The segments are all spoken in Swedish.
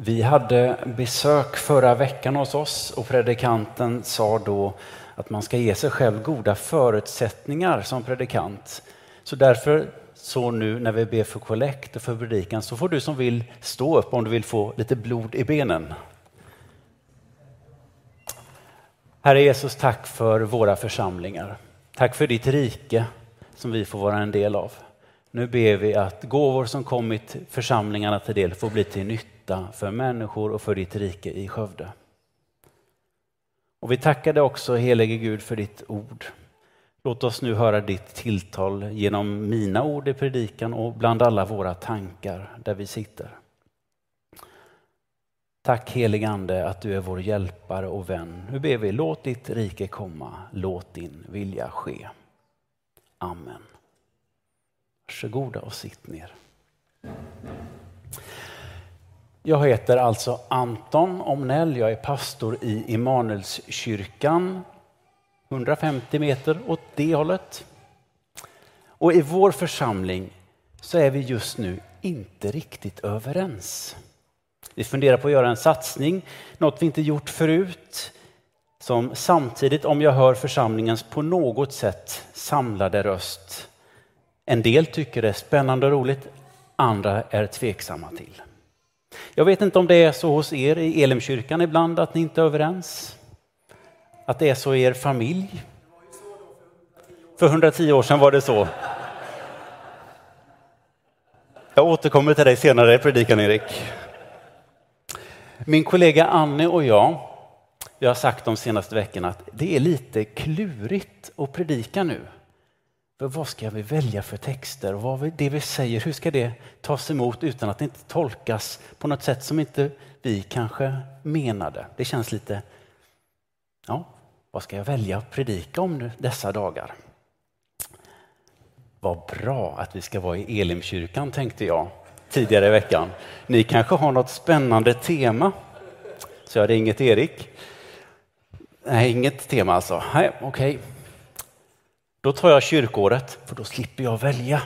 Vi hade besök förra veckan hos oss och predikanten sa då att man ska ge sig själv goda förutsättningar som predikant. Så därför så nu när vi ber för kollekt och för predikan så får du som vill stå upp om du vill få lite blod i benen. Herre Jesus, tack för våra församlingar. Tack för ditt rike som vi får vara en del av. Nu ber vi att gåvor som kommit församlingarna till del får bli till nytta för människor och för ditt rike i Skövde. Och vi tackar dig också helige Gud för ditt ord. Låt oss nu höra ditt tilltal genom mina ord i predikan och bland alla våra tankar där vi sitter. Tack helige Ande att du är vår hjälpare och vän. Nu ber vi, låt ditt rike komma, låt din vilja ske. Amen. Varsågoda och sitt ner. Jag heter alltså Anton Omnell. Jag är pastor i Immanuelskyrkan 150 meter åt det hållet. Och i vår församling så är vi just nu inte riktigt överens. Vi funderar på att göra en satsning, något vi inte gjort förut, som samtidigt, om jag hör församlingens på något sätt samlade röst, en del tycker det är spännande och roligt, andra är tveksamma till. Jag vet inte om det är så hos er i Elimkyrkan ibland att ni inte är överens? Att det är så i er familj? För 110 år sedan var det så. Jag återkommer till dig senare i predikan, Erik. Min kollega Anne och jag, vi har sagt de senaste veckorna att det är lite klurigt att predika nu. För vad ska vi välja för texter och vad det vi säger, hur ska det tas emot utan att det inte tolkas på något sätt som inte vi kanske menade? Det känns lite, ja, vad ska jag välja att predika om nu dessa dagar? Vad bra att vi ska vara i Elimkyrkan tänkte jag tidigare i veckan. Ni kanske har något spännande tema? Så jag ringer till Erik. Nej, inget tema alltså. Nej, okej. Okay. Då tar jag kyrkåret, för då slipper jag välja.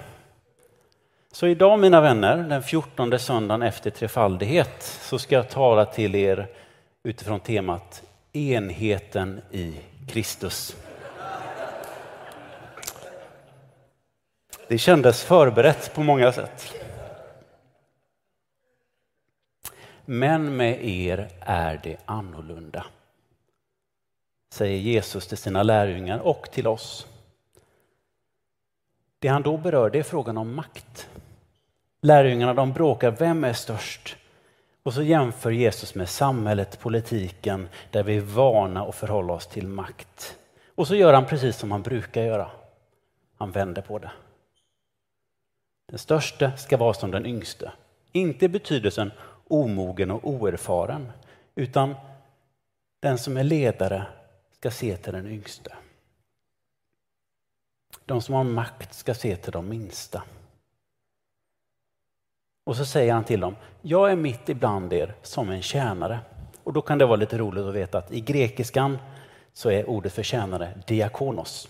Så idag mina vänner, den 14 söndagen efter trefaldighet, så ska jag tala till er utifrån temat enheten i Kristus. Det kändes förberett på många sätt. Men med er är det annorlunda, säger Jesus till sina lärjungar och till oss. Det han då berör det är frågan om makt. Lärjungarna de bråkar, vem är störst? Och så jämför Jesus med samhället, politiken, där vi är vana att förhålla oss till makt. Och så gör han precis som han brukar göra. Han vänder på det. Den största ska vara som den yngste. Inte i betydelsen omogen och oerfaren, utan den som är ledare ska se till den yngste. De som har makt ska se till de minsta. Och så säger han till dem, jag är mitt ibland er som en tjänare. Och då kan det vara lite roligt att veta att i grekiskan så är ordet för tjänare diakonos.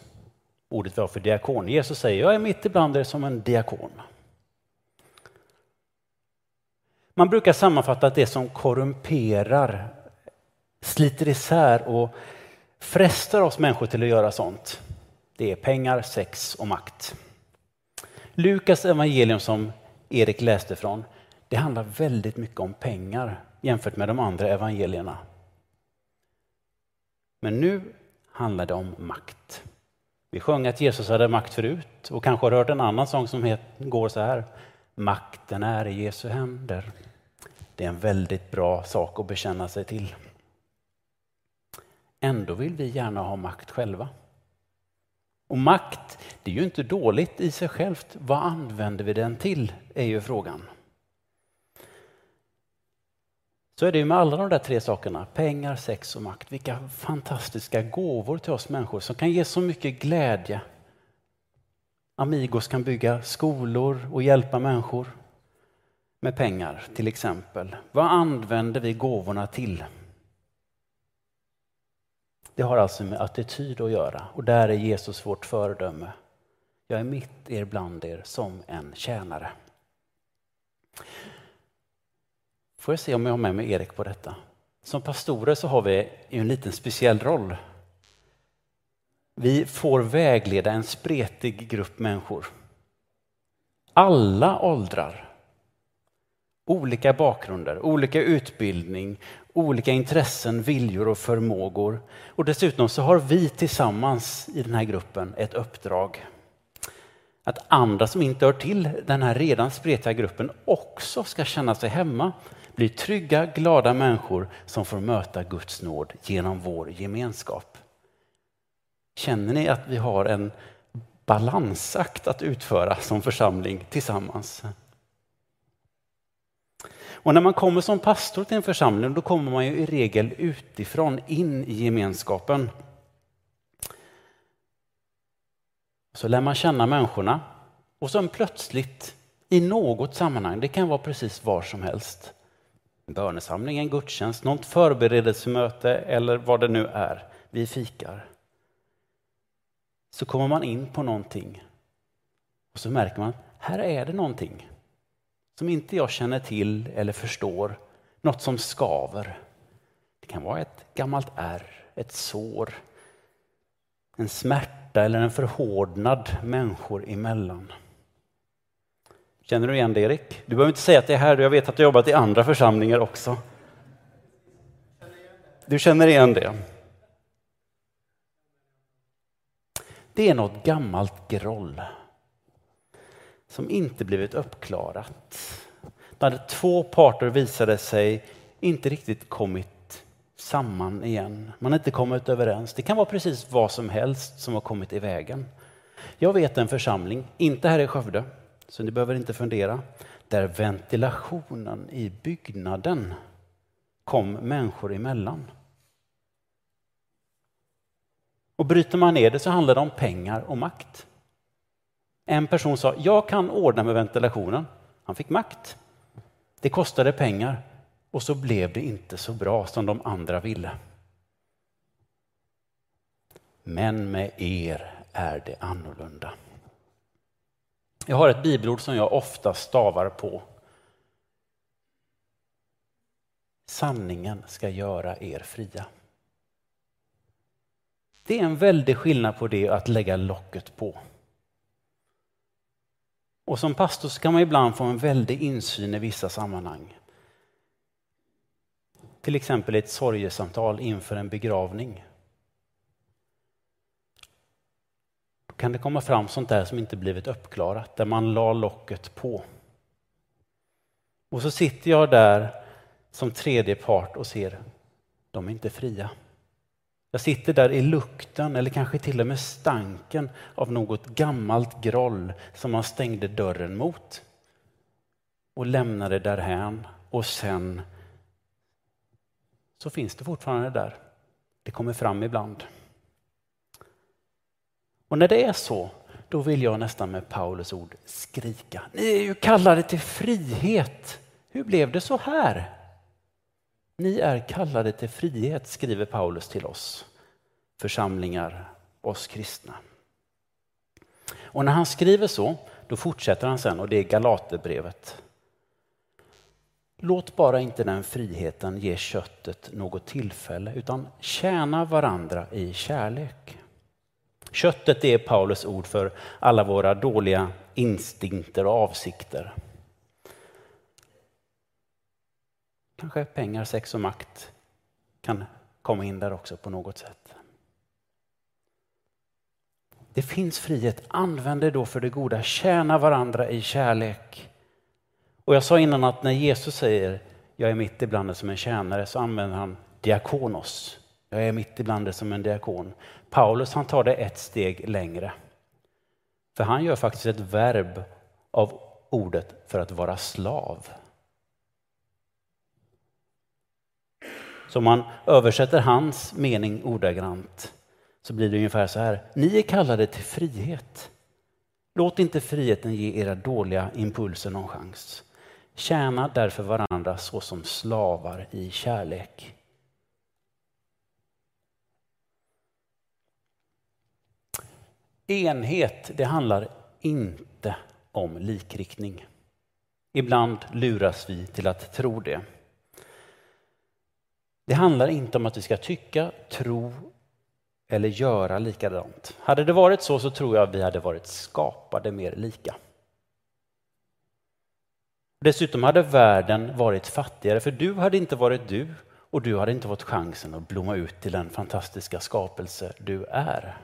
Ordet vi har för diakon. Jesus säger, jag är mitt ibland er som en diakon. Man brukar sammanfatta att det som korrumperar, sliter isär och frestar oss människor till att göra sånt, det är pengar, sex och makt. Lukas evangelium som Erik läste från, det handlar väldigt mycket om pengar jämfört med de andra evangelierna. Men nu handlar det om makt. Vi sjöng att Jesus hade makt förut och kanske har hört en annan sång som går så här. Makten är i Jesu händer. Det är en väldigt bra sak att bekänna sig till. Ändå vill vi gärna ha makt själva. Och makt, det är ju inte dåligt i sig självt. Vad använder vi den till? är ju frågan. Så är det ju med alla de där tre sakerna, pengar, sex och makt. Vilka fantastiska gåvor till oss människor som kan ge så mycket glädje. Amigos kan bygga skolor och hjälpa människor med pengar till exempel. Vad använder vi gåvorna till? Det har alltså med attityd att göra och där är Jesus vårt föredöme. Jag är mitt er bland er som en tjänare. Får jag se om jag har med mig Erik på detta? Som pastorer så har vi en liten speciell roll. Vi får vägleda en spretig grupp människor. Alla åldrar. Olika bakgrunder, olika utbildning, olika intressen, viljor och förmågor. Och dessutom så har vi tillsammans i den här gruppen ett uppdrag. Att andra som inte hör till den här redan spretiga gruppen också ska känna sig hemma. Bli trygga, glada människor som får möta Guds nåd genom vår gemenskap. Känner ni att vi har en balansakt att utföra som församling tillsammans? Och när man kommer som pastor till en församling då kommer man ju i regel utifrån in i gemenskapen. Så lär man känna människorna och sen plötsligt i något sammanhang, det kan vara precis var som helst, en bönesamling, en gudstjänst, något förberedelsemöte eller vad det nu är, vi fikar. Så kommer man in på någonting och så märker man, här är det någonting som inte jag känner till eller förstår, något som skaver. Det kan vara ett gammalt ärr, ett sår, en smärta eller en förhårdnad människor emellan. Känner du igen det Erik? Du behöver inte säga att det är här, jag vet att du har jobbat i andra församlingar också. Du känner igen det? Det är något gammalt groll som inte blivit uppklarat. Där två parter visade sig inte riktigt kommit samman igen. Man har inte kommit överens. Det kan vara precis vad som helst som har kommit i vägen. Jag vet en församling, inte här i Skövde, så ni behöver inte fundera, där ventilationen i byggnaden kom människor emellan. Och bryter man ner det så handlar det om pengar och makt. En person sa, jag kan ordna med ventilationen. Han fick makt. Det kostade pengar och så blev det inte så bra som de andra ville. Men med er är det annorlunda. Jag har ett bibelord som jag ofta stavar på. Sanningen ska göra er fria. Det är en väldig skillnad på det att lägga locket på. Och som pastor så kan man ibland få en väldig insyn i vissa sammanhang. Till exempel ett sorgesamtal inför en begravning. Då kan det komma fram sånt där som inte blivit uppklarat, där man la locket på. Och så sitter jag där som tredje part och ser, de är inte fria. Jag sitter där i lukten eller kanske till och med stanken av något gammalt groll som man stängde dörren mot och lämnade därhän och sen så finns det fortfarande där. Det kommer fram ibland. Och när det är så, då vill jag nästan med Paulus ord skrika. Ni är ju kallade till frihet. Hur blev det så här? Ni är kallade till frihet, skriver Paulus till oss församlingar, oss kristna. Och när han skriver så, då fortsätter han sen och det är Galaterbrevet. Låt bara inte den friheten ge köttet något tillfälle utan tjäna varandra i kärlek. Köttet är Paulus ord för alla våra dåliga instinkter och avsikter. Kanske pengar, sex och makt kan komma in där också på något sätt. Det finns frihet, använd det då för det goda, tjäna varandra i kärlek. Och jag sa innan att när Jesus säger jag är mitt ibland det som en tjänare så använder han diakonos. Jag är mitt ibland det som en diakon. Paulus han tar det ett steg längre. För han gör faktiskt ett verb av ordet för att vara slav. Så om man översätter hans mening ordagrant så blir det ungefär så här. Ni är kallade till frihet. Låt inte friheten ge era dåliga impulser någon chans. Tjäna därför varandra såsom slavar i kärlek. Enhet, det handlar inte om likriktning. Ibland luras vi till att tro det. Det handlar inte om att vi ska tycka, tro eller göra likadant. Hade det varit så så tror jag vi hade varit skapade mer lika. Dessutom hade världen varit fattigare för du hade inte varit du och du hade inte fått chansen att blomma ut till den fantastiska skapelse du är.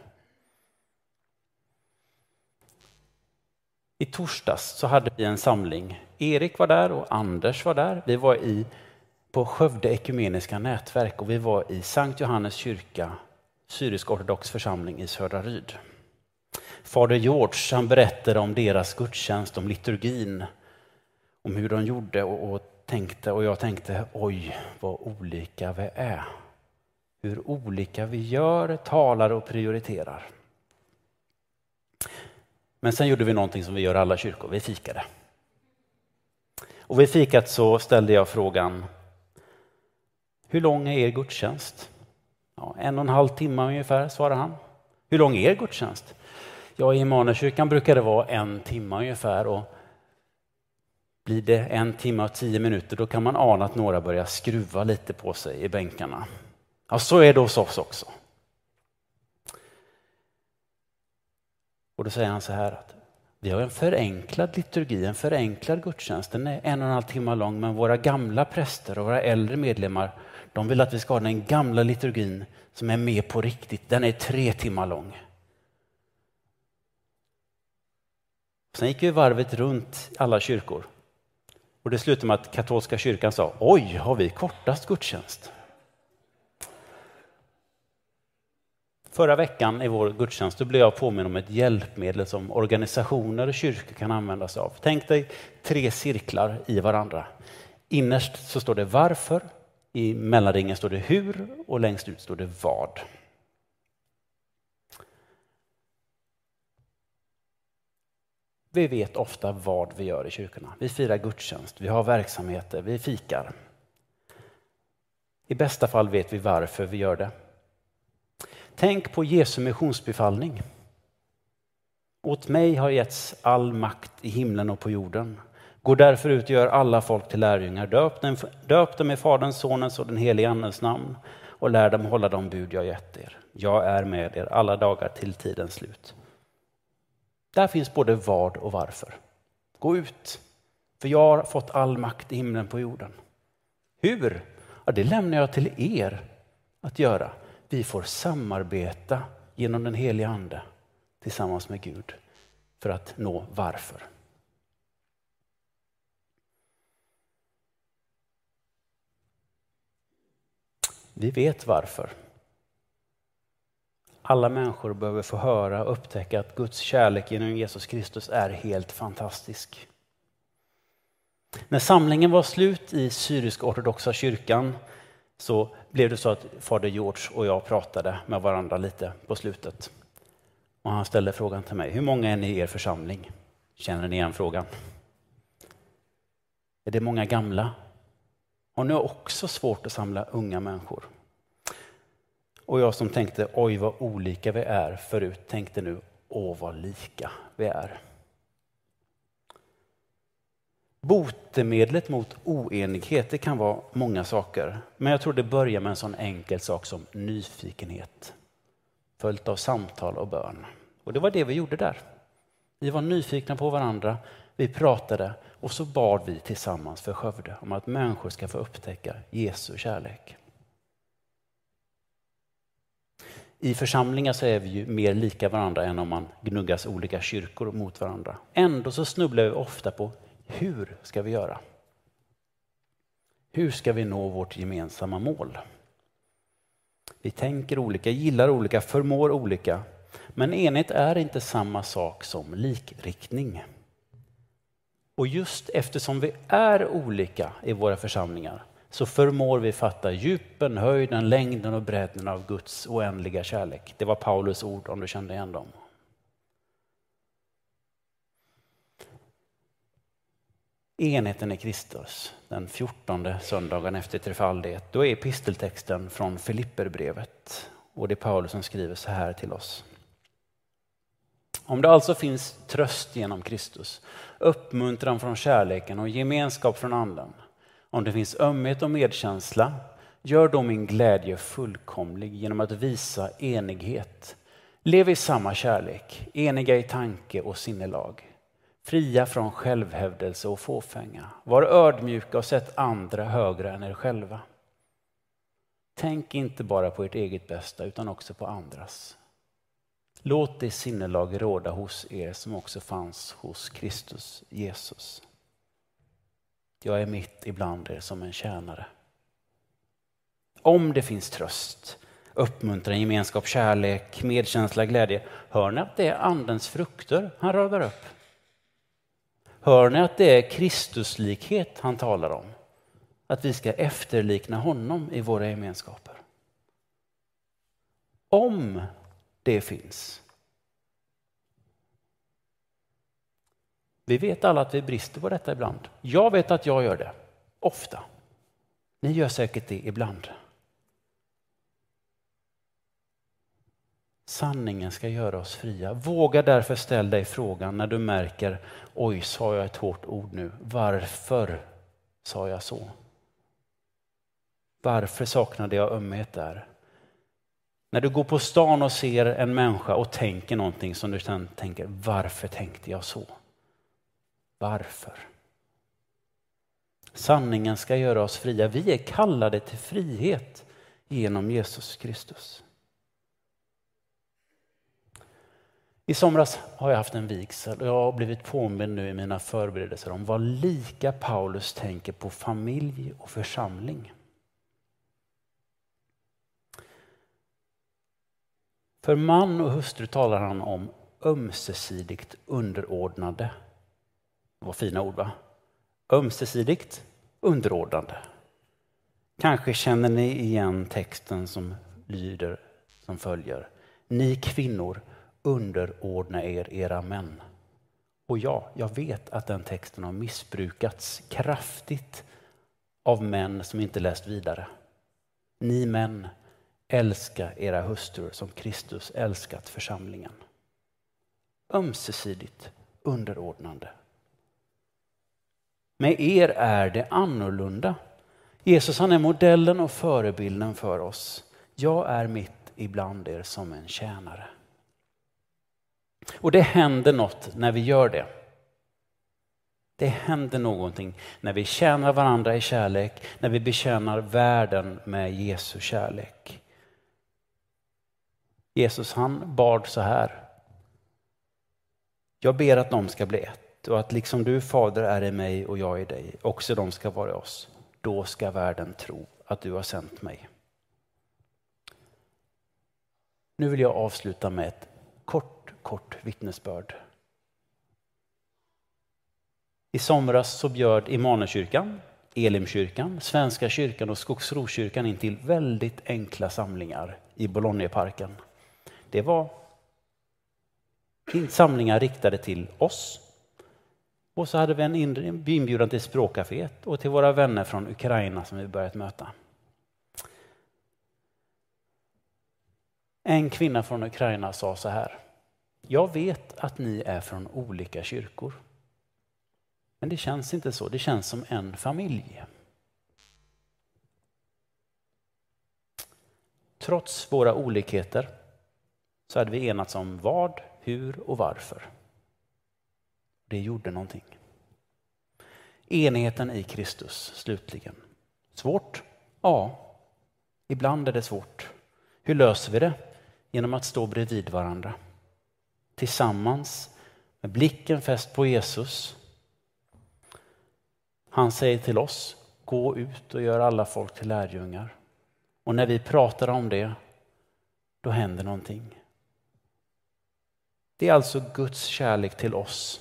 I torsdags så hade vi en samling. Erik var där och Anders var där. Vi var i, på Skövde ekumeniska nätverk och vi var i Sankt Johannes kyrka, syrisk-ortodox församling i Södra Ryd. Fader George han berättade om deras gudstjänst, om liturgin, om hur de gjorde och, och tänkte och jag tänkte oj vad olika vi är. Hur olika vi gör, talar och prioriterar. Men sen gjorde vi någonting som vi gör i alla kyrkor, vi fikade. Och vid fikat så ställde jag frågan, hur lång är er gudstjänst? Ja, en och en halv timme ungefär, svarar han. Hur lång är er gudstjänst? Ja, i Immanuelskyrkan brukar det vara en timme ungefär och blir det en timme och tio minuter då kan man ana att några börjar skruva lite på sig i bänkarna. Ja, så är det hos oss också. Och då säger han så här att vi har en förenklad liturgi, en förenklad gudstjänst. Den är en och en halv timme lång, men våra gamla präster och våra äldre medlemmar, de vill att vi ska ha den gamla liturgin som är med på riktigt. Den är tre timmar lång. Sen gick vi varvet runt alla kyrkor. Och det slutade med att katolska kyrkan sa, oj, har vi kortast gudstjänst? Förra veckan i vår gudstjänst blev jag påminn om ett hjälpmedel som organisationer och kyrkor kan använda sig av. Tänk dig tre cirklar i varandra. Innerst så står det varför, i mellanringen står det hur och längst ut står det vad. Vi vet ofta vad vi gör i kyrkorna. Vi firar gudstjänst, vi har verksamheter, vi fikar. I bästa fall vet vi varför vi gör det. Tänk på Jesu missionsbefallning. Åt mig har getts all makt i himlen och på jorden. Gå därför ut och gör alla folk till lärjungar. Döp dem, döp dem i Faderns, Sonens och den helige Andens namn och lär dem hålla de bud jag gett er. Jag är med er alla dagar till tidens slut. Där finns både vad och varför. Gå ut, för jag har fått all makt i himlen på jorden. Hur? Ja, det lämnar jag till er att göra vi får samarbeta genom den heliga Ande tillsammans med Gud för att nå varför. Vi vet varför. Alla människor behöver få höra och upptäcka att Guds kärlek genom Jesus Kristus är helt fantastisk. När samlingen var slut i syrisk-ortodoxa kyrkan så blev det så att fader George och jag pratade med varandra lite på slutet. Och han ställde frågan till mig, hur många är ni i er församling? Känner ni igen frågan? Är det många gamla? Och nu Har ni också svårt att samla unga människor? Och jag som tänkte, oj vad olika vi är förut, tänkte nu, åh vad lika vi är. Botemedlet mot oenighet det kan vara många saker. Men jag tror det börjar med en sån enkel sak som nyfikenhet. Följt av samtal och bön. Och det var det vi gjorde där. Vi var nyfikna på varandra, vi pratade och så bad vi tillsammans för Skövde om att människor ska få upptäcka Jesu kärlek. I församlingar så är vi ju mer lika varandra än om man gnuggas olika kyrkor mot varandra. Ändå så snubblar vi ofta på hur ska vi göra? Hur ska vi nå vårt gemensamma mål? Vi tänker olika, gillar olika, förmår olika. Men enhet är inte samma sak som likriktning. Och just eftersom vi är olika i våra församlingar så förmår vi fatta djupen, höjden, längden och bredden av Guds oändliga kärlek. Det var Paulus ord om du kände igen dem. Enheten i Kristus, den fjortonde söndagen efter trefaldighet, då är episteltexten från Filipperbrevet. Och det är Paulus som skriver så här till oss. Om det alltså finns tröst genom Kristus, uppmuntran från kärleken och gemenskap från anden, om det finns ömhet och medkänsla, Gör då min glädje fullkomlig genom att visa enighet. Lev i samma kärlek, eniga i tanke och sinnelag. Fria från självhävdelse och fåfänga. Var ödmjuka och sätt andra högre än er själva. Tänk inte bara på ert eget bästa utan också på andras. Låt det sinnelag råda hos er som också fanns hos Kristus Jesus. Jag är mitt ibland er som en tjänare. Om det finns tröst, uppmuntran, gemenskap, kärlek, medkänsla, glädje. Hör ni att det är andens frukter han radar upp? Hör ni att det är Kristuslikhet han talar om? Att vi ska efterlikna honom i våra gemenskaper. Om det finns. Vi vet alla att vi brister på detta ibland. Jag vet att jag gör det, ofta. Ni gör säkert det ibland. Sanningen ska göra oss fria. Våga därför ställa dig frågan när du märker, oj, sa jag ett hårt ord nu? Varför sa jag så? Varför saknade jag ömhet där? När du går på stan och ser en människa och tänker någonting som du sedan tänker, varför tänkte jag så? Varför? Sanningen ska göra oss fria. Vi är kallade till frihet genom Jesus Kristus. I somras har jag haft en vigsel och jag har blivit påmind nu i mina förberedelser om vad lika Paulus tänker på familj och församling. För man och hustru talar han om ömsesidigt underordnade. Det var fina ord va? Ömsesidigt underordnande. Kanske känner ni igen texten som lyder som följer. Ni kvinnor underordna er era män. Och ja, jag vet att den texten har missbrukats kraftigt av män som inte läst vidare. Ni män, älska era hustrur som Kristus älskat församlingen. Ömsesidigt underordnande. Med er är det annorlunda. Jesus han är modellen och förebilden för oss. Jag är mitt ibland er som en tjänare. Och det händer något när vi gör det. Det händer någonting när vi tjänar varandra i kärlek, när vi betjänar världen med Jesu kärlek. Jesus han bad så här. Jag ber att de ska bli ett och att liksom du fader är i mig och jag i dig, också de ska vara i oss. Då ska världen tro att du har sänt mig. Nu vill jag avsluta med ett kort, kort vittnesbörd. I somras så bjöd Immanuelkyrkan, Elimkyrkan, Svenska kyrkan och Skogsrokyrkan in till väldigt enkla samlingar i Bologneparken. Det var samlingar riktade till oss. Och så hade vi en inbjudan till språkcaféet och till våra vänner från Ukraina som vi börjat möta. En kvinna från Ukraina sa så här. Jag vet att ni är från olika kyrkor. Men det känns inte så, det känns som en familj. Trots våra olikheter så hade vi enats om vad, hur och varför. Det gjorde någonting. Enheten i Kristus, slutligen. Svårt? Ja, ibland är det svårt. Hur löser vi det? Genom att stå bredvid varandra. Tillsammans med blicken fäst på Jesus. Han säger till oss, gå ut och gör alla folk till lärjungar. Och när vi pratar om det, då händer någonting. Det är alltså Guds kärlek till oss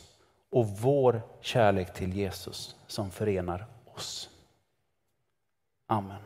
och vår kärlek till Jesus som förenar oss. Amen.